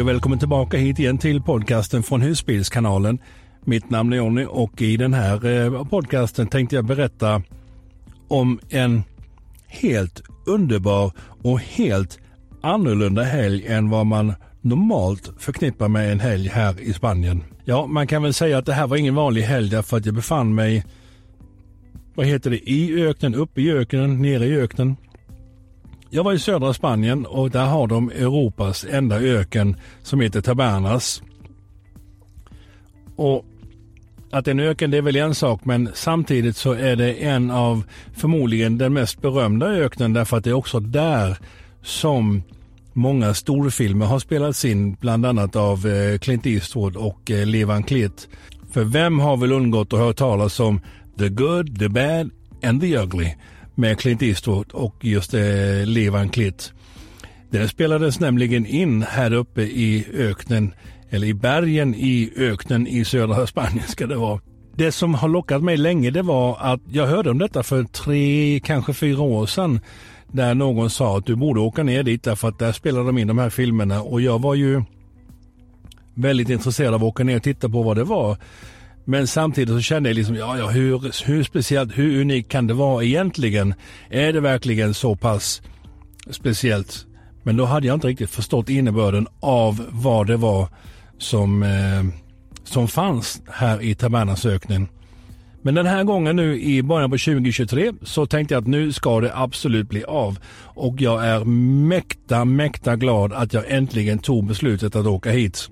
Hej och välkommen tillbaka hit igen till podcasten från Husbilskanalen. Mitt namn är Jonny och i den här eh, podcasten tänkte jag berätta om en helt underbar och helt annorlunda helg än vad man normalt förknippar med en helg här i Spanien. Ja, man kan väl säga att det här var ingen vanlig helg därför att jag befann mig, vad heter det, i öknen, uppe i öknen, nere i öknen. Jag var i södra Spanien och där har de Europas enda öken som heter Tabernas. Och att en öken det är väl en sak men samtidigt så är det en av förmodligen den mest berömda öknen därför att det är också där som många storfilmer har spelats in bland annat av eh, Clint Eastwood och eh, Levan Klitt. För vem har väl undgått att höra talas om The Good, The Bad and The Ugly med Clint Eastwood och just eh, Levan Klitt. Den spelades nämligen in här uppe i öknen, eller i bergen i öknen i södra Spanien ska det vara. Det som har lockat mig länge det var att jag hörde om detta för tre, kanske fyra år sedan. Där någon sa att du borde åka ner dit därför att där spelar de in de här filmerna och jag var ju väldigt intresserad av att åka ner och titta på vad det var. Men samtidigt så kände jag liksom, ja, ja hur, hur speciellt, hur unikt kan det vara egentligen? Är det verkligen så pass speciellt? Men då hade jag inte riktigt förstått innebörden av vad det var som, eh, som fanns här i Tabernansöknen. Men den här gången nu i början på 2023 så tänkte jag att nu ska det absolut bli av. Och jag är mäkta, mäkta glad att jag äntligen tog beslutet att åka hit.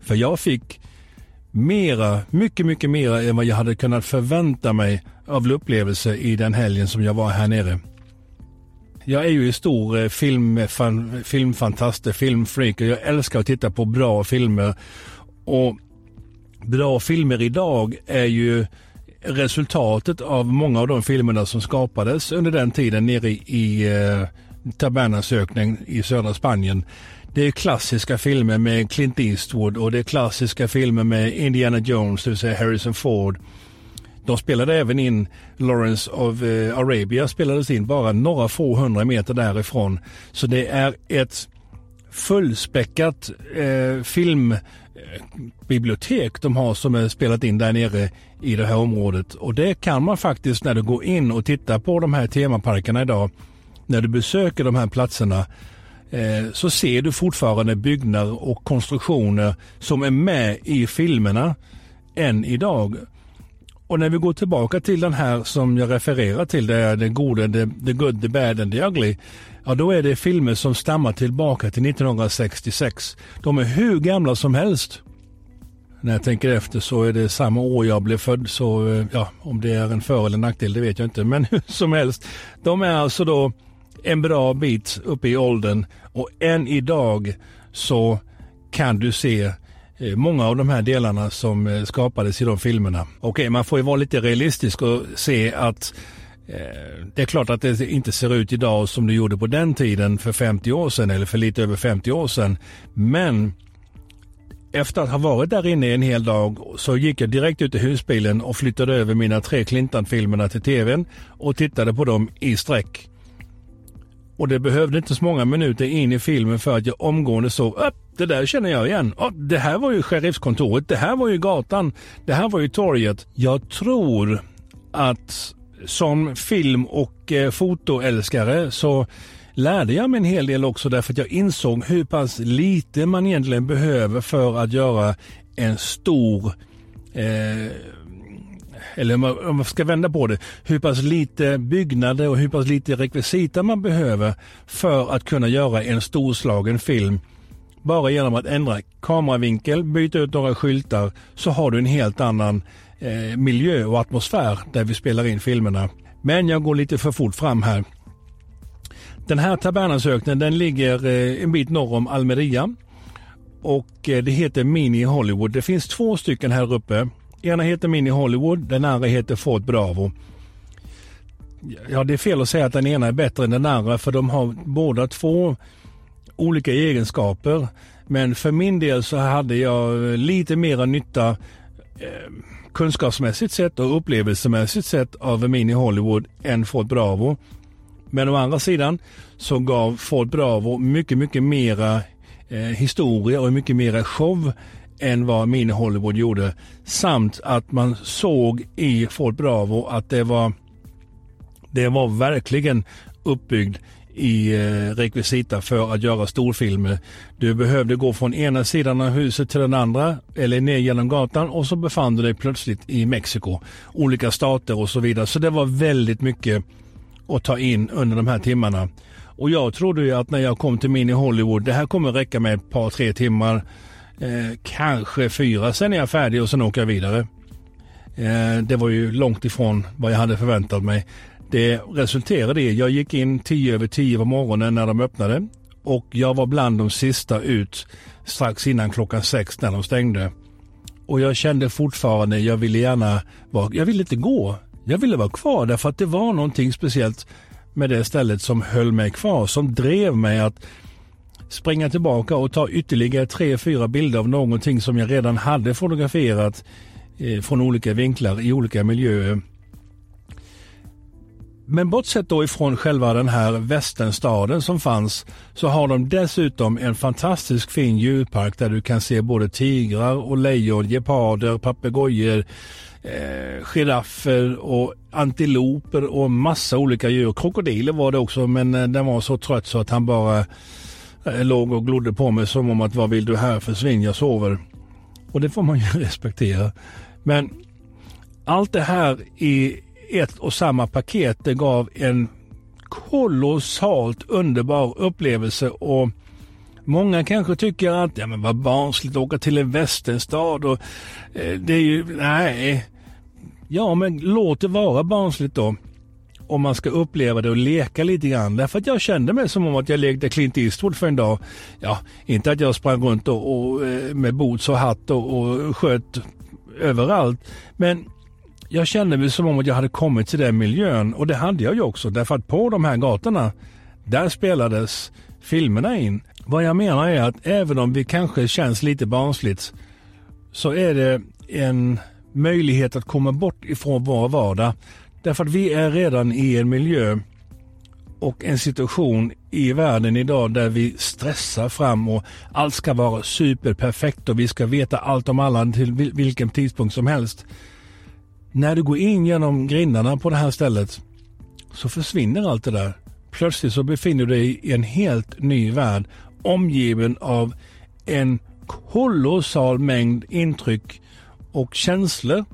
För jag fick mera, mycket, mycket mera än vad jag hade kunnat förvänta mig av upplevelse i den helgen som jag var här nere. Jag är ju stor eh, filmfan, filmfantast, eh, filmfreak och jag älskar att titta på bra filmer. Och bra filmer idag är ju resultatet av många av de filmerna som skapades under den tiden nere i, eh, Tabernas ökning i södra Spanien. Det är klassiska filmer med Clint Eastwood och det är klassiska filmer med Indiana Jones, det vill säga Harrison Ford. De spelade även in Lawrence of eh, Arabia spelades in bara några få hundra meter därifrån. Så det är ett fullspäckat eh, filmbibliotek de har som är spelat in där nere i det här området. Och det kan man faktiskt när du går in och tittar på de här temaparkerna idag, när du besöker de här platserna, Eh, så ser du fortfarande byggnader och konstruktioner som är med i filmerna än idag. Och när vi går tillbaka till den här som jag refererar till, det är den goda, the, the good, the bad and the ugly. Ja, då är det filmer som stammar tillbaka till 1966. De är hur gamla som helst. När jag tänker efter så är det samma år jag blev född, så eh, ja, om det är en för eller nackdel det vet jag inte. Men hur som helst, de är alltså då en bra bit upp i åldern och än idag så kan du se eh, många av de här delarna som eh, skapades i de filmerna. Okej, okay, man får ju vara lite realistisk och se att eh, det är klart att det inte ser ut idag som det gjorde på den tiden för 50 år sedan eller för lite över 50 år sedan. Men efter att ha varit där inne en hel dag så gick jag direkt ut i husbilen och flyttade över mina tre Clintan-filmerna till tvn och tittade på dem i sträck. Och det behövde inte så många minuter in i filmen för att jag omgående såg upp det där känner jag igen. Oh, det här var ju sheriffskontoret, det här var ju gatan, det här var ju torget. Jag tror att som film och eh, fotoälskare så lärde jag mig en hel del också därför att jag insåg hur pass lite man egentligen behöver för att göra en stor eh, eller om man ska vända på det, hur pass lite byggnader och hur pass lite rekvisita man behöver för att kunna göra en storslagen film. Bara genom att ändra kameravinkel, byta ut några skyltar så har du en helt annan eh, miljö och atmosfär där vi spelar in filmerna. Men jag går lite för fort fram här. Den här Tabernasöknen den ligger eh, en bit norr om Almeria och eh, det heter Mini Hollywood. Det finns två stycken här uppe. Ena heter Mini Hollywood, den andra heter Fort Bravo. Ja, det är fel att säga att den ena är bättre än den andra för de har båda två olika egenskaper. Men för min del så hade jag lite mera nytta eh, kunskapsmässigt sett och upplevelsemässigt sett av Mini Hollywood än Fort Bravo. Men å andra sidan så gav Fort Bravo mycket, mycket mera eh, historia och mycket mera show än vad Mini Hollywood gjorde. Samt att man såg i Fort Bravo att det var, det var verkligen uppbyggd i eh, rekvisita för att göra storfilmer. Du behövde gå från ena sidan av huset till den andra eller ner genom gatan och så befann du dig plötsligt i Mexiko. Olika stater och så vidare. Så det var väldigt mycket att ta in under de här timmarna. Och jag trodde ju att när jag kom till Mini Hollywood, det här kommer räcka med ett par, tre timmar. Eh, kanske fyra, sen är jag färdig och sen åker jag vidare. Eh, det var ju långt ifrån vad jag hade förväntat mig. Det resulterade i, jag gick in tio över tio på morgonen när de öppnade och jag var bland de sista ut strax innan klockan sex när de stängde. Och jag kände fortfarande, jag ville gärna vara, jag ville inte gå. Jag ville vara kvar därför att det var någonting speciellt med det stället som höll mig kvar, som drev mig att springa tillbaka och ta ytterligare tre, fyra bilder av någonting som jag redan hade fotograferat eh, från olika vinklar i olika miljöer. Men bortsett då ifrån själva den här västernstaden som fanns så har de dessutom en fantastisk fin djurpark där du kan se både tigrar och lejon, geparder, papegojor, eh, giraffer och antiloper och massa olika djur. Krokodiler var det också men eh, den var så trött så att han bara Eh, låg och glodde på mig som om att vad vill du här försvinn, jag sover. Och det får man ju respektera. Men allt det här i ett och samma paket. Det gav en kolossalt underbar upplevelse och Många kanske tycker att ja, men vad barnsligt att åka till en västernstad och eh, det är ju, nej. Ja men låt det vara barnsligt då. Om man ska uppleva det och leka lite grann. Därför att jag kände mig som om att jag lekte Clint Eastwood för en dag. Ja, inte att jag sprang runt och, och eh, med boots och hatt och, och sköt överallt. Men jag kände mig som om att jag hade kommit till den miljön och det hade jag ju också därför att på de här gatorna där spelades filmerna in. Vad jag menar är att även om vi kanske känns lite barnsligt så är det en möjlighet att komma bort ifrån vår vardag. Därför att vi är redan i en miljö och en situation i världen idag där vi stressar fram och allt ska vara superperfekt och vi ska veta allt om alla till vilken tidpunkt som helst. När du går in genom grindarna på det här stället så försvinner allt det där. Plötsligt så befinner du dig i en helt ny värld omgiven av en kolossal mängd intryck och känslor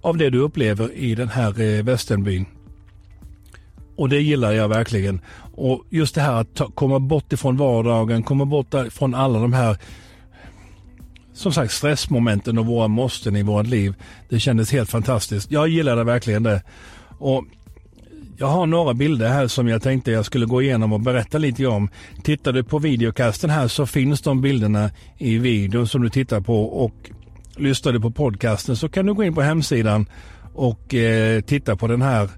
av det du upplever i den här eh, västernbyn. Och det gillar jag verkligen. Och just det här att ta, komma bort ifrån vardagen, komma bort från alla de här som sagt stressmomenten och våra måsten i vårt liv. Det kändes helt fantastiskt. Jag gillade verkligen det. Och jag har några bilder här som jag tänkte jag skulle gå igenom och berätta lite om. Tittar du på videokasten här så finns de bilderna i videon som du tittar på och lyssnar du på podcasten så kan du gå in på hemsidan och eh, titta på den här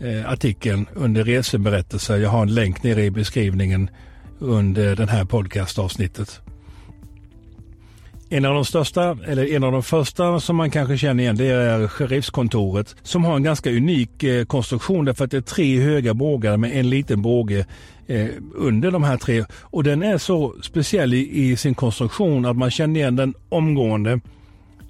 eh, artikeln under reseberättelser. Jag har en länk nere i beskrivningen under den här podcastavsnittet. En av de största, eller en av de första som man kanske känner igen, det är sheriffskontoret som har en ganska unik eh, konstruktion därför att det är tre höga bågar med en liten båge eh, under de här tre. Och den är så speciell i, i, sin konstruktion att man känner igen den omgående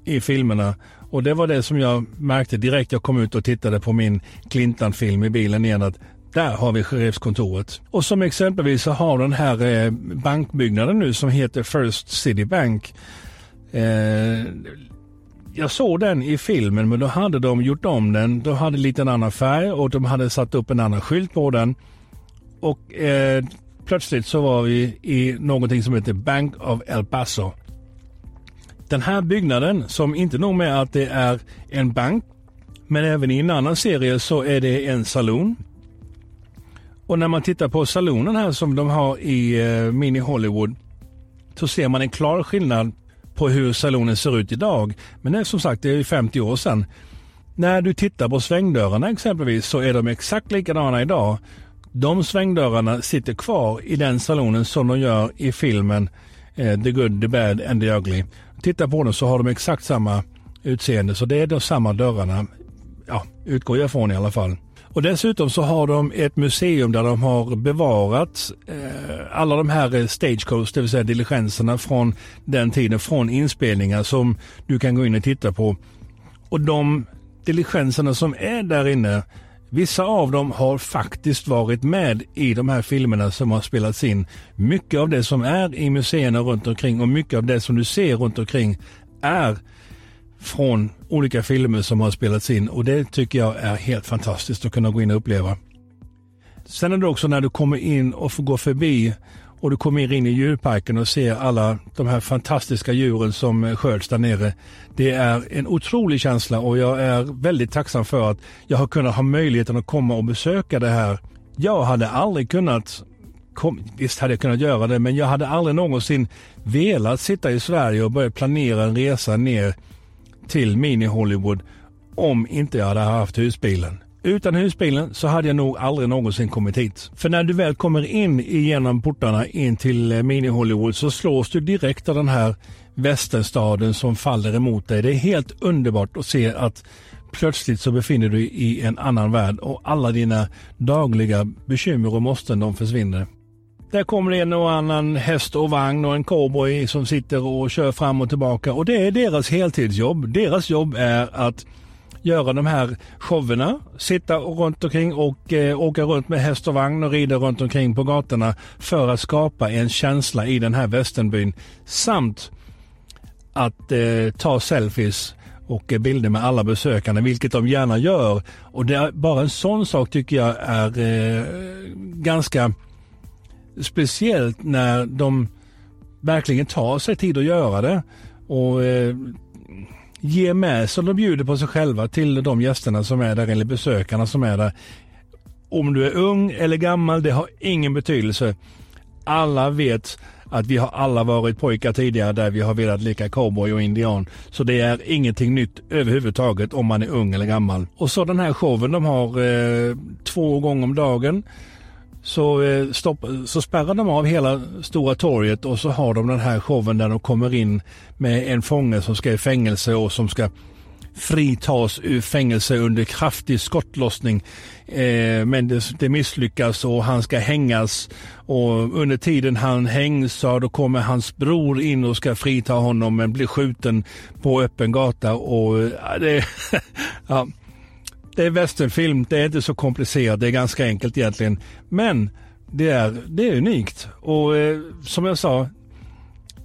i filmerna. Och det var det som jag märkte direkt jag kom ut och tittade på min Clintan-film i bilen igen att där har vi sheriffskontoret. Och som exempelvis så har den här eh, bankbyggnaden nu som heter First City Bank Eh, jag såg den i filmen men då hade de gjort om den. De hade lite en annan färg och de hade satt upp en annan skylt på den. Och eh, plötsligt så var vi i någonting som heter Bank of El Paso. Den här byggnaden som inte nog med att det är en bank men även i en annan serie så är det en saloon. Och när man tittar på salonen här som de har i eh, Mini Hollywood så ser man en klar skillnad på hur salonen ser ut idag. Men det är som sagt, det är 50 år sedan. När du tittar på svängdörrarna exempelvis så är de exakt likadana idag. De svängdörrarna sitter kvar i den salonen som de gör i filmen eh, The Good, The Bad and The Ugly. Titta på dem så har de exakt samma utseende så det är de samma dörrarna. Ja, utgår jag från i alla fall. Och dessutom så har de ett museum där de har bevarat eh, alla de här eh, stagecoach, det vill säga diligenserna från den tiden, från inspelningar som du kan gå in och titta på. Och de diligenserna som är där inne, vissa av dem har faktiskt varit med i de här filmerna som har spelats in. Mycket av det som är i museerna runt omkring och mycket av det som du ser runt omkring är från olika filmer som har spelats in och det tycker jag är helt fantastiskt att kunna gå in och uppleva. Sen är det också när du kommer in och får gå förbi och du kommer in i djurparken och ser alla de här fantastiska djuren som eh, sköts där nere. Det är en otrolig känsla och jag är väldigt tacksam för att jag har kunnat ha möjligheten att komma och besöka det här. Jag hade aldrig kunnat Kom, visst hade jag kunnat göra det, men jag hade aldrig någonsin velat sitta i Sverige och börja planera en resa ner till Mini-Hollywood om inte jag hade haft husbilen. Utan husbilen så hade jag nog aldrig någonsin kommit hit. För när du väl kommer in genom portarna in till eh, Mini-Hollywood så slås du direkt av den här västernstaden som faller emot dig. Det är helt underbart att se att plötsligt så befinner du dig i en annan värld och alla dina dagliga bekymmer och måsten de försvinner. Där kommer det en och annan häst och vagn och en cowboy som sitter och kör fram och tillbaka och det är deras heltidsjobb. Deras jobb är att göra de här showerna, sitta runt omkring och eh, åka runt med häst och vagn och rida runt omkring på gatorna för att skapa en känsla i den här västernbyn samt att eh, ta selfies och eh, bilder med alla besökarna, vilket de gärna gör. Och det är bara en sån sak tycker jag är eh, ganska speciellt när de verkligen tar sig tid att göra det och eh, ger med sig, de bjuder på sig själva till de gästerna som är där eller besökarna som är där. Om du är ung eller gammal, det har ingen betydelse. Alla vet att vi har alla varit pojkar tidigare där vi har velat leka cowboy och indian. Så det är ingenting nytt överhuvudtaget om man är ung eller gammal. Och så den här showen de har eh, två gånger om dagen så, eh, stopp, så spärrar de av hela Stora torget och så har de den här showen där de kommer in med en fånge som ska i fängelse och som ska fritas ur fängelse under kraftig skottlossning. Eh, men det, det, misslyckas och han ska hängas och under tiden han hängs så då kommer hans bror in och ska frita honom men blir skjuten på öppen gata och eh, ja, det, ja, det är westernfilm, det är inte så komplicerat, det är ganska enkelt egentligen. Men det är, det är unikt och eh, som jag sa,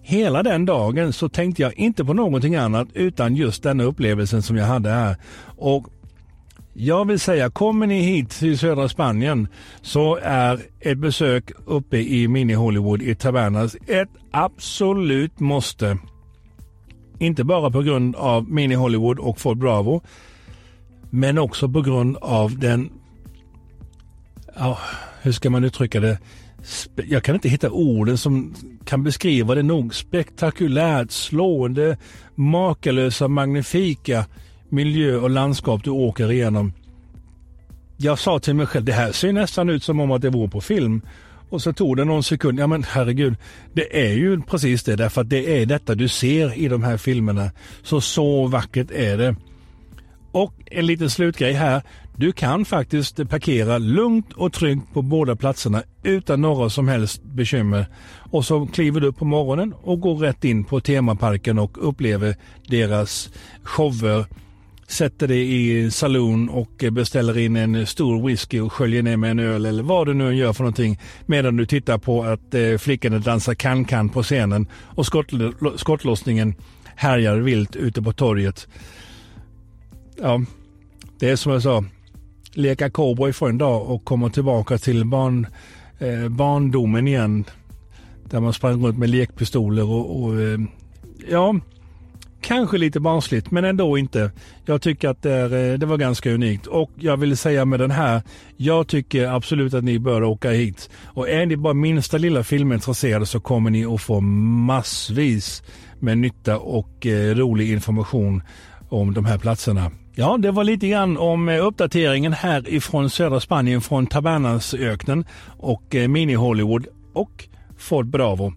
hela den dagen så tänkte jag inte på någonting annat utan just denna upplevelsen som jag hade här. Och jag vill säga, kommer ni hit till södra Spanien så är ett besök uppe i Mini Hollywood i Tabernas ett absolut måste. Inte bara på grund av Mini Hollywood och Fort Bravo men också på grund av den, ja, hur ska man uttrycka det? Jag kan inte hitta orden som kan beskriva det nog. Spektakulärt, slående, makalösa, magnifika miljö och landskap du åker igenom. Jag sa till mig själv, det här ser nästan ut som om att det vore på film. Och så tog det någon sekund, ja men herregud, det är ju precis det därför att det är detta du ser i de här filmerna. Så så vackert är det. Och en liten slutgrej här. Du kan faktiskt parkera lugnt och tryggt på båda platserna utan några som helst bekymmer. Och så kliver du upp på morgonen och går rätt in på temaparken och upplever deras shower. Sätter dig i saloon och beställer in en stor whisky och sköljer ner med en öl eller vad du nu gör för någonting. Medan du tittar på att eh, flickorna dansar kan-kan på scenen och skottlossningen härjar vilt ute på torget ja, det är som jag sa, leka cowboy för en dag och komma tillbaka till barn, eh, barndomen igen. Där man sprang runt med lekpistoler och, och eh, ja, kanske lite barnsligt men ändå inte. Jag tycker att det, är, eh, det, var ganska unikt och jag vill säga med den här, jag tycker absolut att ni bör åka hit. Och är ni bara minsta lilla filmintresserade så kommer ni att få massvis med nytta och eh, rolig information om de här platserna. Ja, det var lite grann om eh, uppdateringen här ifrån södra Spanien från Tabernasöknen och eh, Mini-Hollywood och Fort Bravo.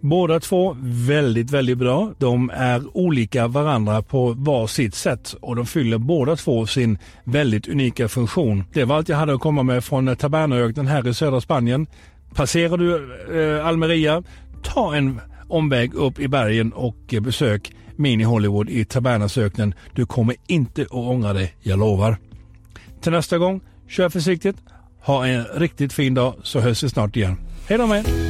Båda två väldigt, väldigt bra. De är olika varandra på var sitt sätt och de fyller båda två sin väldigt unika funktion. Det var allt jag hade att komma med från eh, Tabernaöknen här i södra Spanien. Passerar du eh, Almeria, ta en omväg upp i bergen och besök Mini Hollywood i Tabernasöknen. Du kommer inte att ångra dig, jag lovar. Till nästa gång, kör försiktigt, ha en riktigt fin dag så hörs vi snart igen. Hej då med er!